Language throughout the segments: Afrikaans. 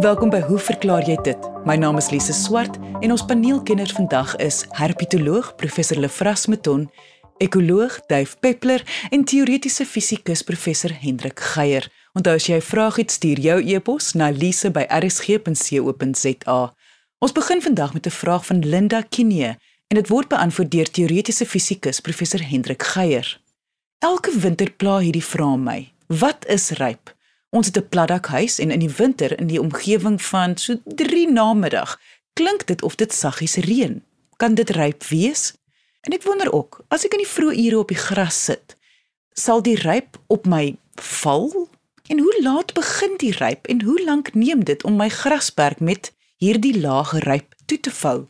Welkom by Hoe verklaar jy dit? My naam is Lise Swart en ons paneelkenners vandag is herpetoloog professor Lefras Meton, ekoloog Duif Peppler en teoretiese fisikus professor Hendrik Geier. Onthou as jy 'n vraag het, stuur jou e-pos na lise@rsg.co.za. Ons begin vandag met 'n vraag van Linda Kinee en dit word beantwoord deur teoretiese fisikus professor Hendrik Geier. Elke winter pla hierdie vraag my: Wat is ryp? Ons het 'n platdakhuis en in die winter in die omgewing van so 3 namiddag klink dit of dit saggies reën. Kan dit ryp wees? En ek wonder ook, as ek in die vroeë ure op die gras sit, sal die ryp op my val? En hoe laat begin die ryp en hoe lank neem dit om my grasperk met hierdie lae ryp toe te vou?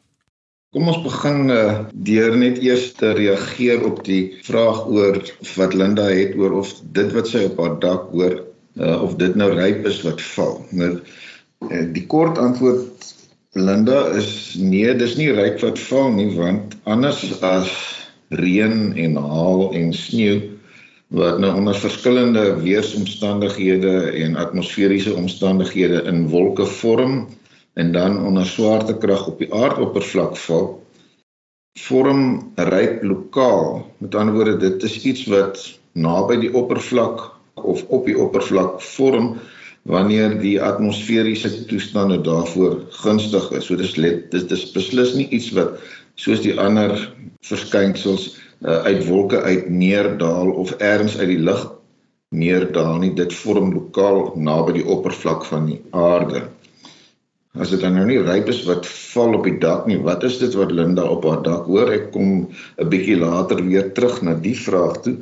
Kom ons begin uh, deur net eers te reageer op die vraag oor wat Linda het oor of dit wat sy op haar dak hoor uh, of dit nou ryp is wat val. Nou uh, die kort antwoord Linda is nee, dis nie ryp wat val nie want anders as reën en haal en sneeu wat nou onder verskillende weeromstandighede en atmosferiese omstandighede in wolke vorm en dan onder swaartekrag op die aardoppervlak val vorm ryp lokaal. Met ander woorde, dit is iets wat naby die oppervlak of op die oppervlak vorm wanneer die atmosferiese toestande daarvoor gunstig is. So dis let, dis dis beslis nie iets wat soos die ander verskynsels uh, uit wolke uit neerdaal of ergens uit die lug neerdaal nie. Dit vorm lokaal naby die oppervlak van die aarde. As dit dan nou nie ryp is wat val op die dak nie, wat is dit wat Linda op haar dak hoor? Ek kom 'n bietjie later weer terug na die vraag toe.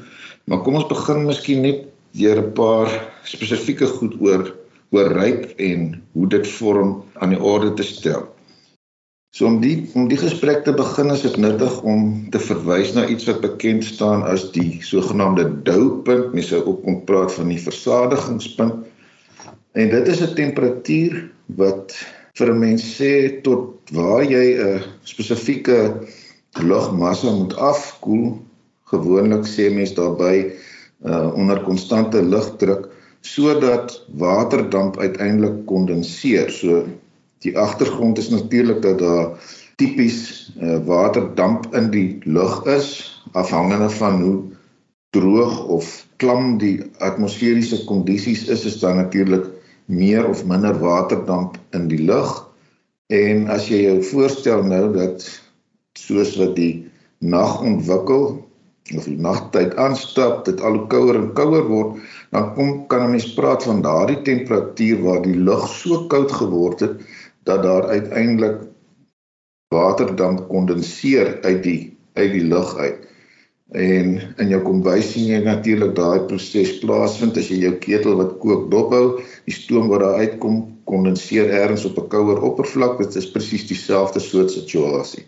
Maar kom ons begin miskien net deur 'n paar spesifieke goed oor oor ryp en hoe dit vorm aan die orde te stel. So om die om die gesprek te begin is dit nuttig om te verwys na iets wat bekend staan as die sogenaamde doupunt. Mense sou ook kon praat van die versadigingspunt. En dit is 'n temperatuur wat vir 'n mens sê tot waar jy 'n spesifieke lugmassa moet afkoel. Gewoonlik sê mense daarby uh onder konstante lugdruk sodat waterdamp uiteindelik kondenseer. So die agtergrond is natuurlik dat daar tipies uh waterdamp in die lug is afhangende van hoe droog of klam die atmosferiese kondisies is, is daar natuurlik meer of minder waterdamp in die lug. En as jy jou voorstel nou dat soos wat die nag ontwikkel of die nagtyd aanstap, dit al hoe kouer en kouer word, dan kom kan 'n mens praat van daardie temperatuur waar die lug so koud geword het dat daar uiteindelik waterdamp kondenseer uit die uit die lug uit. En in jou kombuis sien jy natuurlik daai proses plaasvind as jy jou ketel wat kook dophou, die stoom wat daar uitkom kondenseer ergens op 'n kouer oppervlak. Dit is presies dieselfde soort situasie.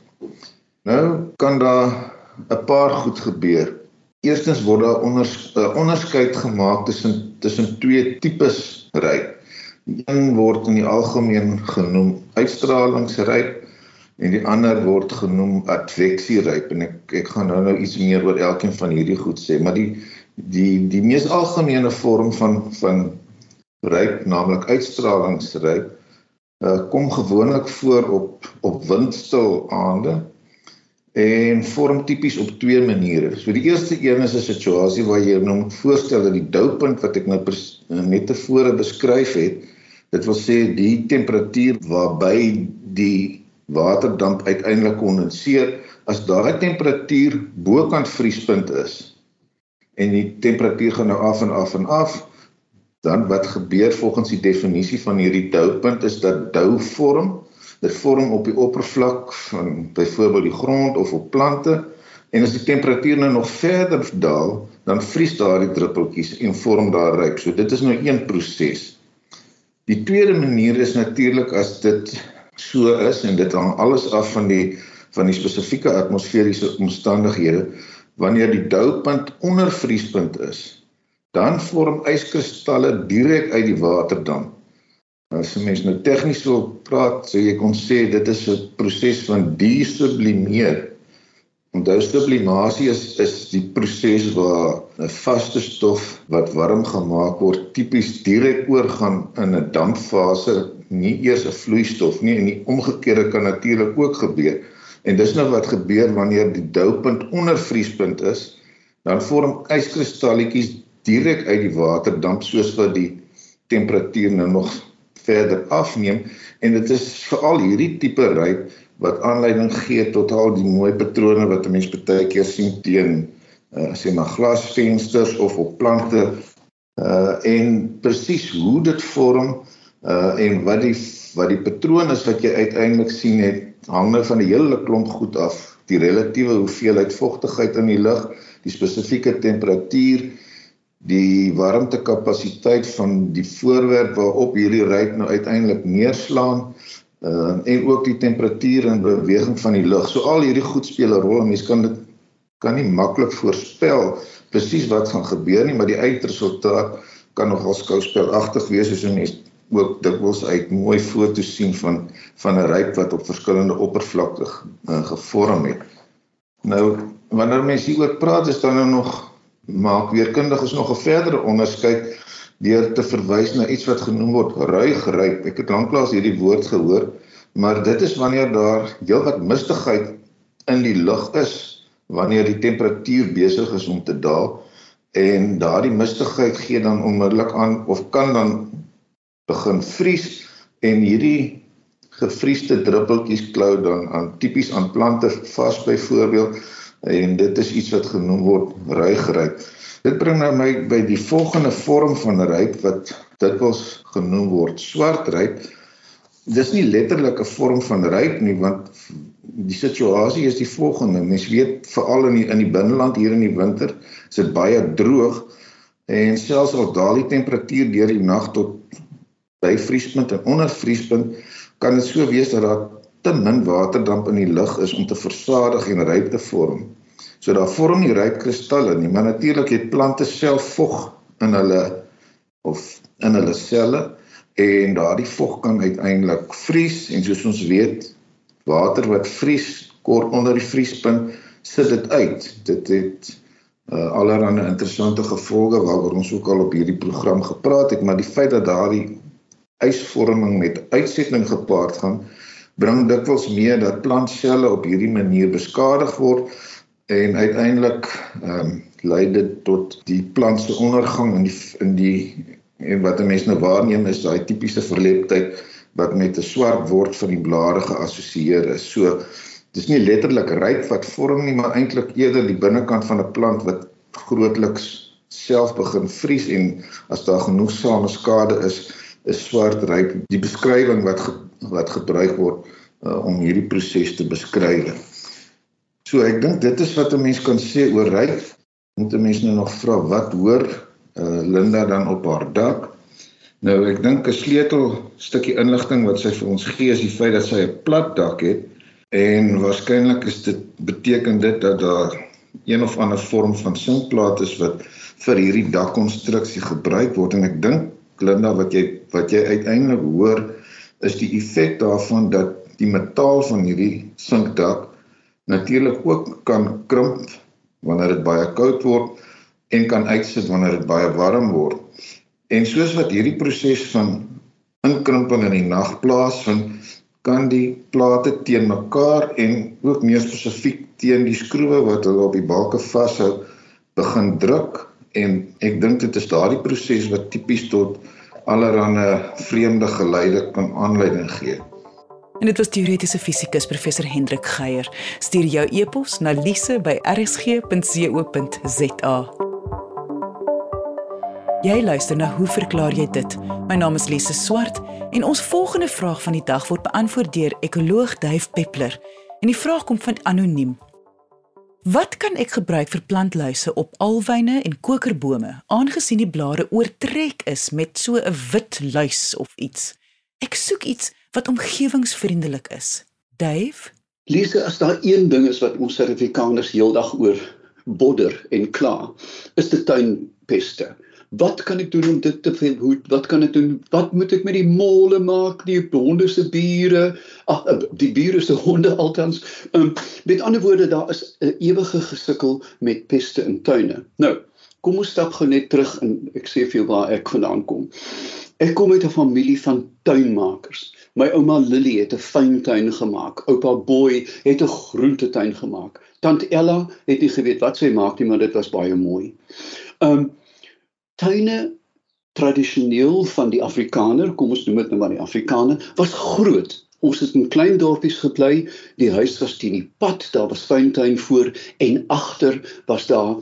Nou kan daar 'n paar goed gebeur. Eerstens word daar onder 'n uh, onderskeid gemaak tussen tussen twee tipes ryp. Een word in die algemeen genoem uitstralingsryp en die ander word genoem adveksieryp en ek ek gaan nou nou iets meer oor elkeen van hierdie goed sê, maar die die die mees algemene vorm van van ryp, naamlik uitstralingsryp, uh, kom gewoonlik voor op op windstil aande en vorm tipies op twee maniere. So die eerste een is 'n situasie waar jy nou moet voorstel dat die doupunt wat ek nou net tevore beskryf het, dit wil sê die temperatuur waarby die waterdamp uiteindelik kondenseer, as daai temperatuur bokant vriespunt is en die temperatuur gaan nou af en af en af, dan wat gebeur volgens die definisie van hierdie doupunt is dat dou vorm Dit vorm op die oppervlak van byvoorbeeld die grond of op plante en as die temperatuur nou nog verder daal, dan vries daardie druppeltjies en vorm daar ryp. So dit is nou een proses. Die tweede manier is natuurlik as dit so is en dit hang alles af van die van die spesifieke atmosferiese omstandighede wanneer die doupunt onder vriespunt is dan vorm yskristalle direk uit die waterdamp As jy mens nou tegnies wil praat, sou jy kon sê dit is 'n proses van desublimeer. Onthou sublimasie is is die proses waar 'n vaste stof wat warm gemaak word tipies direk oorgaan in 'n dampfase, nie eers 'n vloeistof nie en die omgekeerde kan natuurlik ook gebeur. En dis nou wat gebeur wanneer die doupunt onder vriespunt is, dan vorm yskristalletjies direk uit die waterdamp soos wat die temperatuur nou nog verder afneem en dit is veral hierdie tipe ryp wat aanleiding gee tot al die mooi patrone wat 'n mens baie keer sien teen uh, sê maar glasvensters of op plante uh, en presies hoe dit vorm uh, en wat die wat die patroon is wat jy uiteindelik sien het hang nou van 'n hele klomp goed af. Die relatiewe hoeveelheid vogtigheid in die lug die spesifieke temperatuur die warmtekapasiteit van die voorwerp waarop hierdie ryk nou uiteindelik neerslaan uh, en ook die temperatuur en beweging van die lug. So al hierdie goed speel 'n rol. Mens kan dit kan nie maklik voorspel presies wat gaan gebeur nie, maar die uitresultaat kan nogal skouspelagtig wees 'n mens ook dikwels uit mooi foto's sien van van 'n ryk wat op verskillende oppervlakte uh, gevorm het. Nou wanneer mense hieroor praat, is daar nou nog maak weerkundiges nog 'n verdere onderskeid deur te verwys na iets wat genoem word ruigryp. Ek het lanklaas hierdie woord gehoor, maar dit is wanneer daar heelwat mistigheid in die lug is wanneer die temperatuur besig is om te daal en daardie mistigheid gee dan onmiddellik aan of kan dan begin vries en hierdie gefriesde druppeltjies klou dan aan tipies aan plante vas byvoorbeeld en dit is iets wat genoem word ruigryp. Dit bring nou my by die volgende vorm van ryp wat dikwels genoem word swartryp. Dis nie letterlik 'n vorm van ryp nie want die situasie is die volgende. Mens weet veral in die in die binneland hier in die winter is dit baie droog en selfs al daal die temperatuur deur die nag tot by vriespunt en onder vriespunt kan dit so wees dat daar te min waterdamp in die lug is om te versadig en ryp te vorm. So daar vorm nie ryp kristalle nie, maar natuurlik het plante self vog in hulle of in hulle selle en daardie vog kan uiteindelik vries en soos ons weet, water wat vries kort onder die vriespunt sit dit uit. Dit het uh, allerlei interessante gevolge waaroor ons ook al op hierdie program gepraat het, maar die feit dat daardie ysvorming met uitsetting gepaard gaan bring dikwels mee dat plantselle op hierdie manier beskadig word en uiteindelik ehm um, lei dit tot die plant se ondergang in die in die en wat 'n mens nou waarneem is daai tipiese verleptheid wat met 'n swart word van die blare geassosieer is. So dis nie letterlik ryp wat vorm nie, maar eintlik eerder die binnekant van 'n plant wat grootliks self begin vries en as daar genoegsame skade is, is swart ryp die beskrywing wat wat gebruik word uh, om hierdie proses te beskryf. So ek dink dit is wat 'n mens kan sê oor ryp. Moet 'n mens nou nog vra wat hoor uh, Linda dan op haar dak? Nou ek dink 'n sleutel stukkie inligting wat sy vir ons gee is die feit dat sy 'n plat dak het en waarskynlik is dit beteken dit dat daar een of ander vorm van sinkplaat is wat vir hierdie dakkonstruksie gebruik word en ek dink Linda wat jy wat jy uiteindelik hoor is die effek daarvan dat die metaal van hierdie sinkdak natuurlik ook kan krimp wanneer dit baie koud word en kan uitsit wanneer dit baie warm word. En soos wat hierdie proses van inkrimping in die nag plaasvind, kan die plate teen mekaar en ook meer spesifiek teen die skroewe wat hulle op die balke vashou begin druk en ek dink dit is daardie proses wat tipies tot allerlei vreemde geluide kan aanleiding gee. En dit was teoretiese fisikus professor Hendrik Geier. Stuur jou e-pos na lise@rsg.co.za. Jy luister na hoe verklaar jy dit? My naam is Lise Swart en ons volgende vraag van die dag word beantwoord deur ekoloog Duif Peppler. En die vraag kom van anoniem. Wat kan ek gebruik vir plantluise op alwyne en kokerbome aangesien die blare oortrek is met so 'n wit luis of iets? Ek soek iets wat omgewingsvriendelik is. Dave, Lise, as daar een ding is wat ons Suid-Afrikaners heeldag oor bodder en kla, is dit tuinpeste. Wat kan ek doen om dit te verhoed? Wat kan ek doen? Wat moet ek met die mole maak? Die honde se bure, ag eh, die bure se honde altans. Um, met ander woorde, daar is 'n ewige gesukkel met peste in tuine. Nou, kom ons stap gou net terug en ek sê vir jou waar ek vandaan kom. Ek kom uit 'n familie van tuinmakers. My ouma Lily het 'n fyn tuin gemaak. Oupa Boy het 'n groentetuin gemaak. Tant Ella het nie geweet wat sy maak nie, maar dit was baie mooi. Um tuine tradisioneel van die Afrikaner, kom ons noem dit nou maar die Afrikaner, was groot. Ons het in klein dorpies gebly. Die huis was teen die pad, daar was tuintuin voor en agter was daar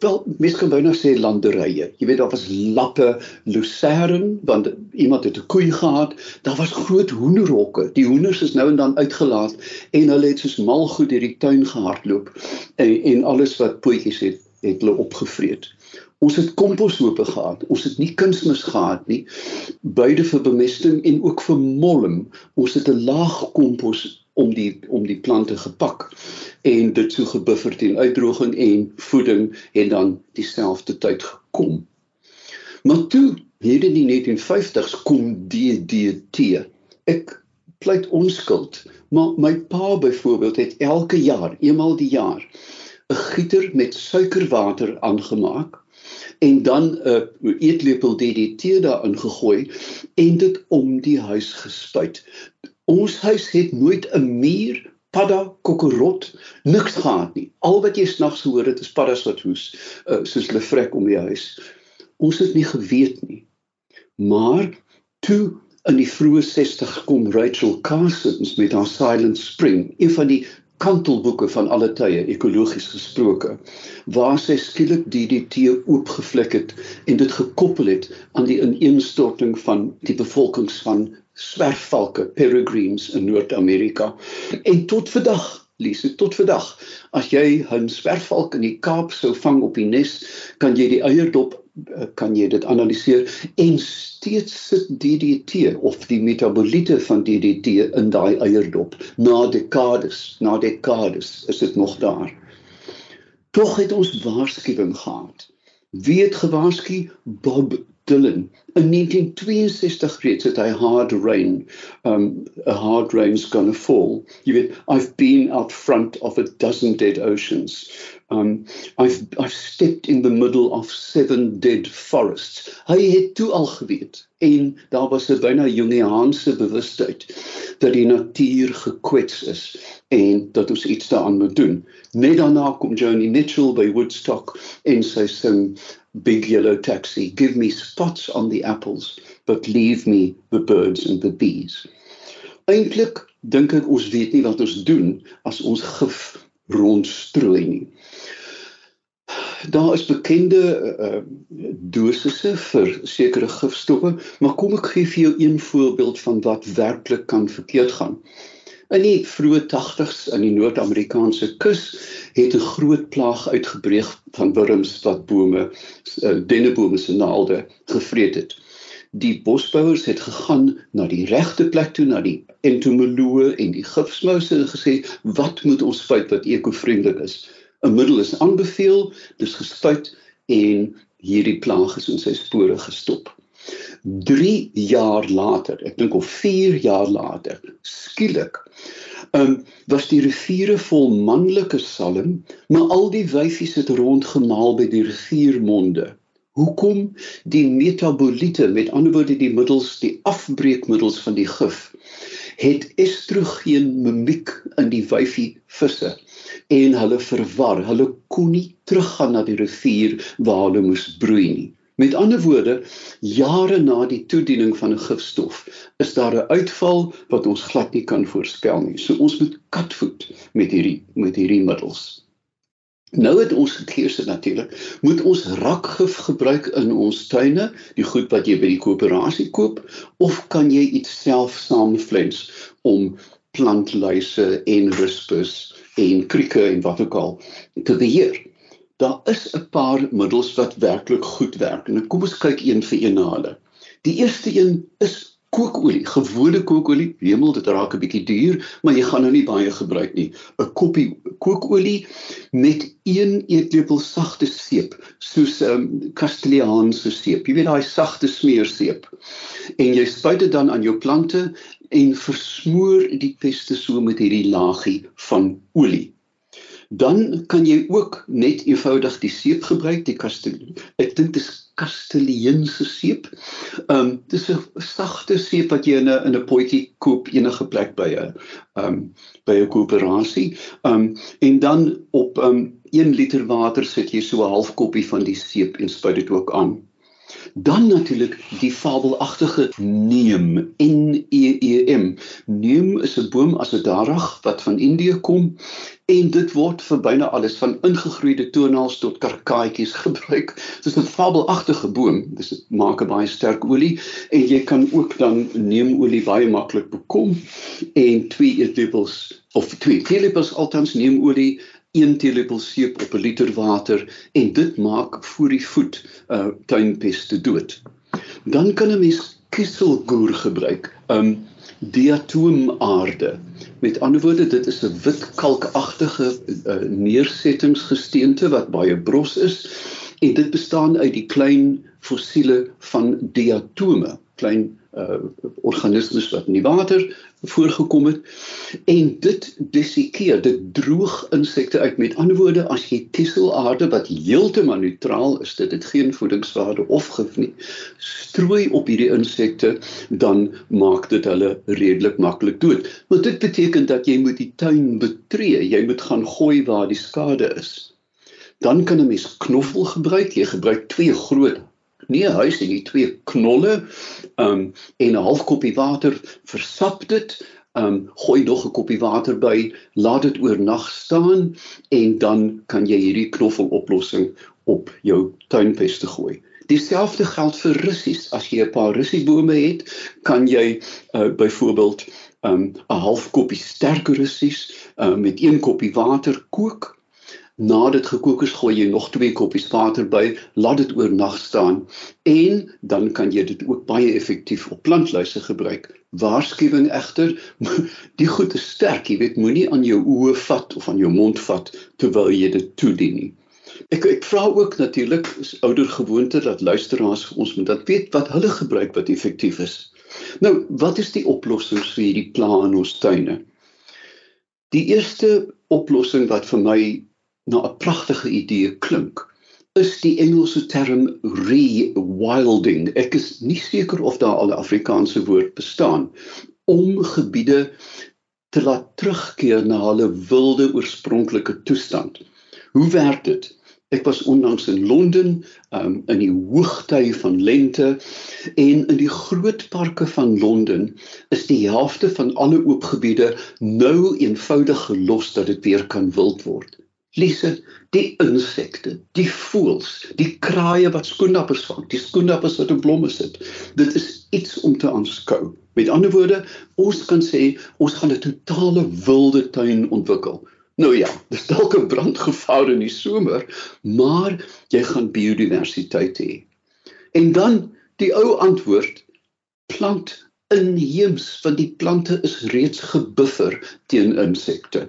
wel mens kan byna sê landerye. Jy weet daar was lappe lucerne want iemand het 'n koei gehad. Daar was groot hoenderhokke. Die hoenders is nou en dan uitgelaat en hulle het soos mal goed deur die tuin gehardloop en en alles wat pootjies het het hulle opgevreet. Ons het komposhope gehad. Ons het nie kunsmis gehad nie. Beide vir bemesting en ook vir molm. Ons het 'n laag kompos om die om die plante gepak en dit so gebuffer teen uitdroging en voeding het dan dieselfde tyd gekom. Maar toe hier in die 1950s kom DDT. Ek pleit onskuld, maar my pa byvoorbeeld het elke jaar, eenmal die jaar, 'n gieter met suikerwater aangemaak en dan 'n uh, eetlepel DDT daarin gegooi en dit om die huis gespuit. Ons huis het nooit 'n muur, padda, kokorot, niks gehad nie. Al wat jy snags hoor het is paddas wat hoes, uh, soos hulle vrek om die huis. Ons het nie geweet nie. Maar toe in die vroeë 60's kom Rachel Carsons met haar Silent Spring, een van die kantelboeke van alle tye ekologies gesproke waar sy skielik DDT oopgevlek het en dit gekoppel het aan die ineenstorting van die bevolkings van swerfvalke peregrines in Noord-Amerika. En tot vandag Lise tot vandag as jy 'n swerfvalk in die Kaap sou vang op die nes kan jy die eierdop kan jy dit analiseer? En steeds sit DDT of die metaboliete van DDT in daai eierdop na dekades na dekades is dit nog daar. Tog het ons waarskuwing gehad. Wie het gewaarsku? Bob Dylan. In 1962 reeds het hy hard rain um a hard rain's to fall. You weet i've been out front of a dozen dead oceans Um I've I've stepped in the middle of seven dead forests. Hy het toe al geweet en daar was 'n byna Jungiaanse bewustheid dat die natuur gekwets is en dat ons iets daaraan moet doen. Net daarna kom Joni Mitchell by Woodstock en sy sing Big Yellow Taxi, give me spots on the apples but leave me the birds and the bees. Eintlik dink ek ons weet nie wat ons doen as ons gif rondstrooi nie daar is bekende uh, dosisse vir sekere gifstowwe, maar kom ek gee vir jou een voorbeeld van wat werklik kan verkeerd gaan. In die vroeë 80s in die Noord-Amerikaanse kus het 'n groot plaag uitgebreek van wurms wat bome, uh, dennebome se naalde gevreet het. Die bosbouers het gegaan na die regte plek toe, na die entomoloë en die gifsmouse en gesê, "Wat moet ons spuit wat ekovriendelik is?" 'n middel is aanbeveel, dis gespuit en hierdie plaag is in sy spore gestop. 3 jaar later, ek dink of 4 jaar later, skielik, um, was die riviere vol manlike salm, maar al die wyfies het rondgemaal by die riviermonde. Hoekom die metaboliete, met ander woorde die middels, die afbreekmiddels van die gif, het estrogeen mimiek in die wyfie visse en hulle verwar. Hulle kon nie teruggaan na die rivier waar hulle moes broei nie. Met ander woorde, jare na die toediening van 'n gifstof, is daar 'n uitval wat ons glad nie kan voorspel nie. So ons moet katvoet met hierdie met hierdie middels. Nou het ons gekeuse natuurlik, moet ons rakgif gebruik in ons tuine, die goed wat jy by die koöperasie koop, of kan jy iets self saamflens om plantluise en rispus en krieke en wat ook al te beheer. Daar is 'n paar middels wat werklik goed werk en kom ons kyk een vir een na hulle. Die eerste een is kookolie, gewone kookolie, hemel dit raak 'n bietjie duur, maar jy gaan nou nie baie gebruik nie. 'n Koppie kookolie met 1 eetlepel sagte seep, soos 'n um, Castelliaanse seep. Jy weet daai sagte smeerseep. En jy spuit dit dan aan jou plante en versmoor die peste so met hierdie laagie van olie. Dan kan jy ook net eenvoudig die seep gebruik, die kastel. Ek dink dit is Castelliense seep. Ehm um, dis 'n sagte seep wat jy in 'n in 'n potjie koop enige plek by 'n ehm um, by 'n koöperasie. Ehm um, en dan op ehm um, 1 liter water sit jy so 'n half koppie van die seep en spuit dit ook aan. Dan natuurlik die fabelagtige neem N E E M. Neem is 'n boom as 'n darag wat van Indië kom en dit word vir byna alles van ingegroeide tonaals tot karkaatjies gebruik. Dit is 'n fabelagtige boom. Dis maak 'n baie sterk olie en jy kan ook dan neemolie baie maklik bekom en twee eetlepels of twee teelepels althans neemolie 1 teelepel seep op 'n liter water en dit maak voor die voet uh tuinpeste dood. Dan kan 'n mens kieselgoer gebruik. Um diatomaarde. Met ander woorde, dit is 'n wit kalkagtige uh, neersettingsgesteente wat baie bros is en dit bestaan uit die klein fossiele van diatome, klein uh organismes wat in die water voorgekom het. En dit desikeer dit droog insekte uit. Met ander woorde as jy tisselaarde wat heeltemal neutraal is dit het geen voedingswaarde of gif nie strooi op hierdie insekte dan maak dit hulle redelik maklik dood. Want dit beteken dat jy moet die tuin betree jy moet gaan gooi waar die skade is. Dan kan 'n mens knoffel gebruik. Jy gebruik twee groot nie 'n huis en nie twee knolle um en 'n half koppie water versap dit um gooi nog 'n koppie water by laat dit oornag staan en dan kan jy hierdie knoffeloplossing op jou tuinpeste gooi Dieselfde geld vir russies. As jy 'n paar russiebome het, kan jy uh, byvoorbeeld 'n um, half koppie sterk russies uh, met een koppie water kook Na dit gekook is, gooi jy nog 2 koppies water by, laat dit oornag staan en dan kan jy dit ook baie effektief op plantluise gebruik. Waarskuwing egter, die goed is sterk, jy weet, moenie aan jou oë vat of aan jou mond vat terwyl jy dit toedien nie. Ek ek vra ook natuurlik is ouer gewoonte dat luisteraars ons moet dat weet wat hulle gebruik wat effektief is. Nou, wat is die oplossings vir hierdie pla in ons tuine? Die eerste oplossing wat vir my na 'n pragtige idee klink is die Engelse term rewilding. Ek is nie seker of daar al 'n Afrikaanse woord bestaan om gebiede te laat terugkeer na hulle wilde oorspronklike toestand. Hoe werk dit? Ek was onlangs in Londen um, in die hoogtye van lente en in die groot parke van Londen is die helfte van alle oop gebiede nou eenvoudig gelos dat dit weer kan wild word. Lise, die insekte, die voëls, die kraaie wat skoenappers vang, die skoenappers wat op blomme sit. Dit is iets om te aanskou. Met ander woorde, ons kan sê ons gaan 'n totale wilde tuin ontwikkel. Nou ja, dis dalk 'n brandgevaar in die somer, maar jy gaan biodiversiteit hê. En dan die ou antwoord, plant inheems want die plante is reeds gebuffer teen insekte.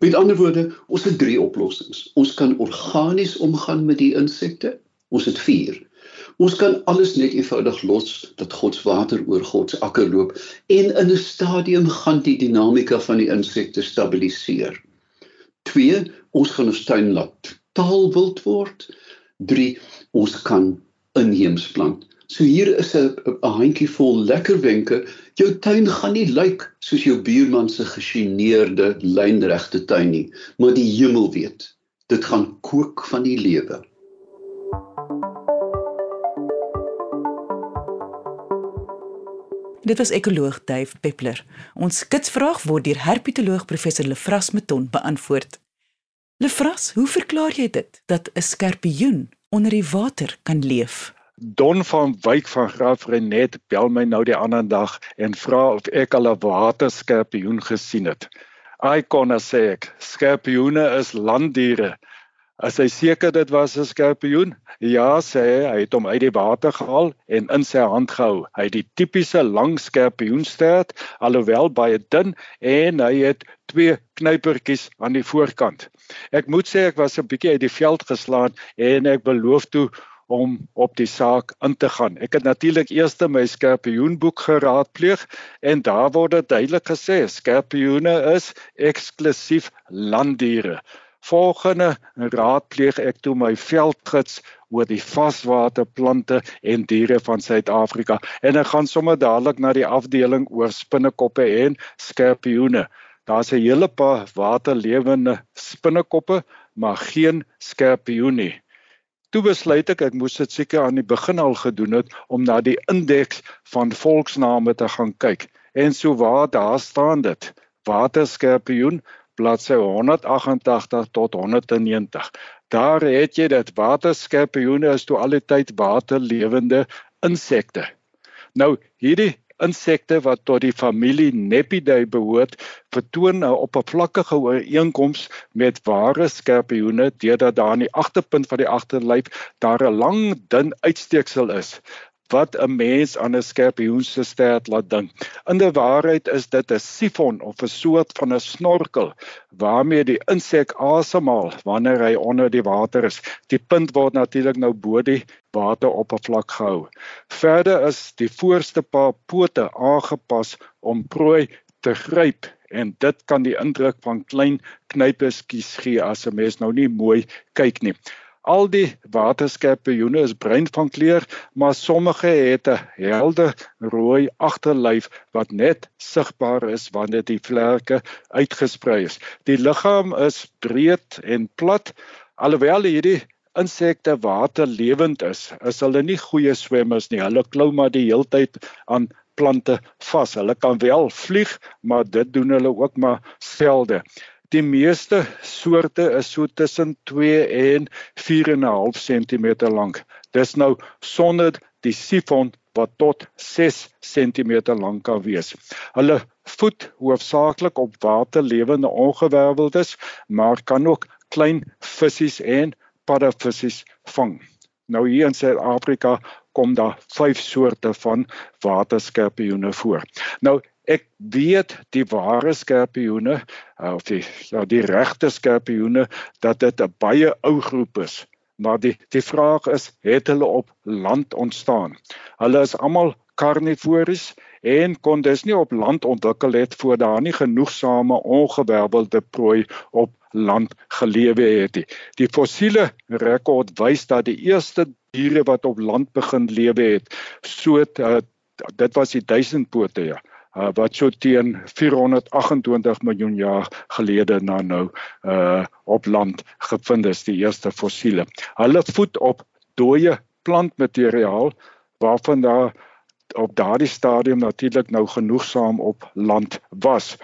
Met ander woorde, ons het drie oplossings. Ons kan organies omgaan met die insekte. Ons het vier. Ons kan alles net eenvoudig los dat God se water oor God se akker loop en in 'n stadium gaan die dinamika van die insekte stabiliseer. 2. Ons gaan ons tuin laat taal wild word. 3. Ons kan inheems plant. So hier is 'n 'n handjievol lekker wenke. Jou tuin gaan nie lyk soos jou buurman se gesineerde lynregte tuin nie, maar die hemel weet, dit gaan kook van die lewe. Dit was ekoloog Dave Peppler. Ons kitsvraag word deur herpetoloog professor Lefras Meton beantwoord. Lefras, hoe verklaar jy dit dat 'n skorpioen onder die water kan leef? Don van Wyk van Graafrenet bel my nou die ander dag en vra of ek al 'n waterskorpioen gesien het. Ai konna sê ek, skorpioene is landdiere. As hy seker dit was 'n skorpioen? Ja, sê hy, hy het hom uit die water gehaal en in sy hand gehou. Hy het die tipiese lang skorpioenstert, alhoewel baie dun en hy het twee knypertjies aan die voorkant. Ek moet sê ek was 'n bietjie uit die veld geslaan en ek beloof toe om op die saak in te gaan. Ek het natuurlik eers my skorpioenboek geraadpleeg en daar word dit duidelik gesê skorpioene is eksklusief landdiere. Volgende raadpleeg ek toe my veldgids oor die vaswaterplante en diere van Suid-Afrika en ek gaan sommer dadelik na die afdeling oor spinnekoppe en skorpioene. Daar's 'n hele paar waterlewende spinnekoppe, maar geen skorpioen nie. Toe besluit ek ek moes dit seker aan die begin al gedoen het om na die indeks van volksname te gaan kyk. En so waar daar staan dit. Waterskorpioen bladsy 188 tot 190. Daar het jy dat waterskorpioene is toe al die tyd waterlewende insekte. Nou hierdie insekte wat tot die familie Nepidae behoort, vertoon 'n oppervlakkige ooreenkoms met ware skorpioene deurdat daar aan die agterpunt van die agterlyf daar 'n lang dun uitsteeksel is wat 'n mens aan 'n skorpioen se stert laat dink. In die waarheid is dit 'n sifon of 'n soort van 'n snorkel waarmee die insek asemhaal wanneer hy onder die water is. Die punt word natuurlik nou bo die wateroppervlak gehou. Verder is die voorste paar pote aangepas om prooi te gryp en dit kan die indruk van klein knypeskies gee as 'n mens nou nie mooi kyk nie. Al die waterskorpioene is bruin van kleur, maar sommige het 'n helder rooi agterlyf wat net sigbaar is wanneer die vlerke uitgesprei is. Die liggaam is breed en plat, alhoewel hierdie insekte waterlewend is, is hulle nie goeie swemmers nie. Hulle klou maar die heeltyd aan plante vas. Hulle kan wel vlieg, maar dit doen hulle ook maar selde. Die meeste soorte is so tussen 2 en 4.5 cm lank. Dis nou sonder die sifon wat tot 6 cm lank kan wees. Hulle voed hoofsaaklik op waterlewende ongewerveldes, maar kan ook klein visse en paddavissies vang. Nou hier in Suid-Afrika kom daar 5 soorte van waterskorpioene voor. Nou Ek weet die ware skorpioene uh, of die ja die regte skorpioene dat dit 'n baie ou groep is. Maar die die vraag is het hulle op land ontstaan? Hulle is almal karnivories en kon dus nie op land ontwikkel het voor daar nie genoegsame ongewervelde prooi op land gelewe het nie. Die fossiele rekord wys dat die eerste diere wat op land begin lewe het, so uh, dit was die duisendpote ja uh, wat so teen 428 miljoen jaar gelede na nou uh op land gevind is die eerste fossiele. Hulle voed op dooie plantmateriaal waarvan daar op daardie stadium natuurlik nou genoegsaam op land was.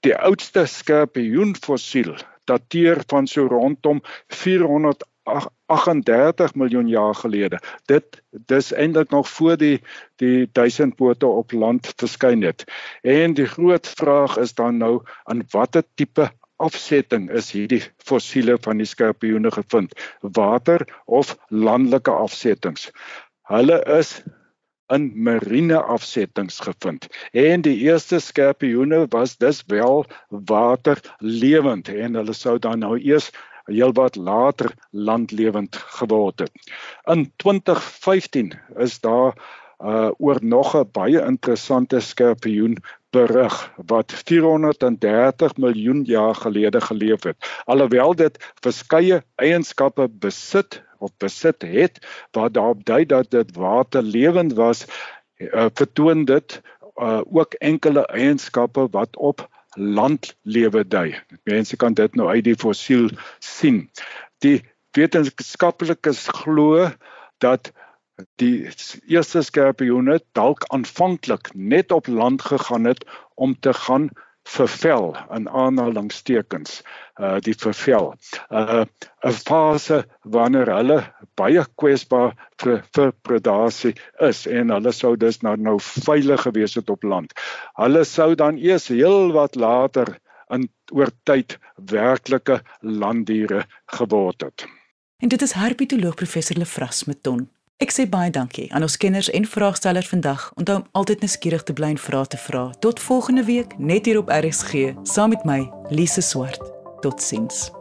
Die oudste skorpioen fossiel dateer van so rondom 400 38 miljoen jaar gelede. Dit dis eintlik nog voor die die duisendpote op land verskyn het. En die groot vraag is dan nou aan watter tipe afsetting is hierdie fossiele van die skorpioene gevind? Water of landelike afsettings? Hulle is in marine afsettings gevind. En die eerste skorpioene was dus wel waterlewend en hulle sou dan nou eers heelwat later landlewend geword het. In 2015 is daar uh oor nog 'n baie interessante skorpioen berig wat 430 miljoen jaar gelede geleef het. Alhoewel dit verskeie eienskappe besit of besit het wat daarop dui dat dit waterlewend was, uh, vertoon dit uh, ook enkele eienskappe wat op landlewe dui. Mense kan dit nou uit die fossiel sien. Die wetenskaplikes glo dat die eerste skorpioene dalk aanvanklik net op land gegaan het om te gaan vervel in aanhalingstekens uh die vervel uh 'n fase wanneer hulle baie kwesbaar vir, vir predasie is en hulle sou dus nou nou veilig gewees het op land. Hulle sou dan eers heel wat later in oor tyd werklike landdiere geword het. En dit is herpetoloog professor Lefras Meton. Ek sê baie dankie aan ons kenners en vraagstellers vandag. Onthou om altyd nuuskierig te bly en vrae te vra. Tot volgende week net hier op RSG saam met my Lise Swart. Totsiens.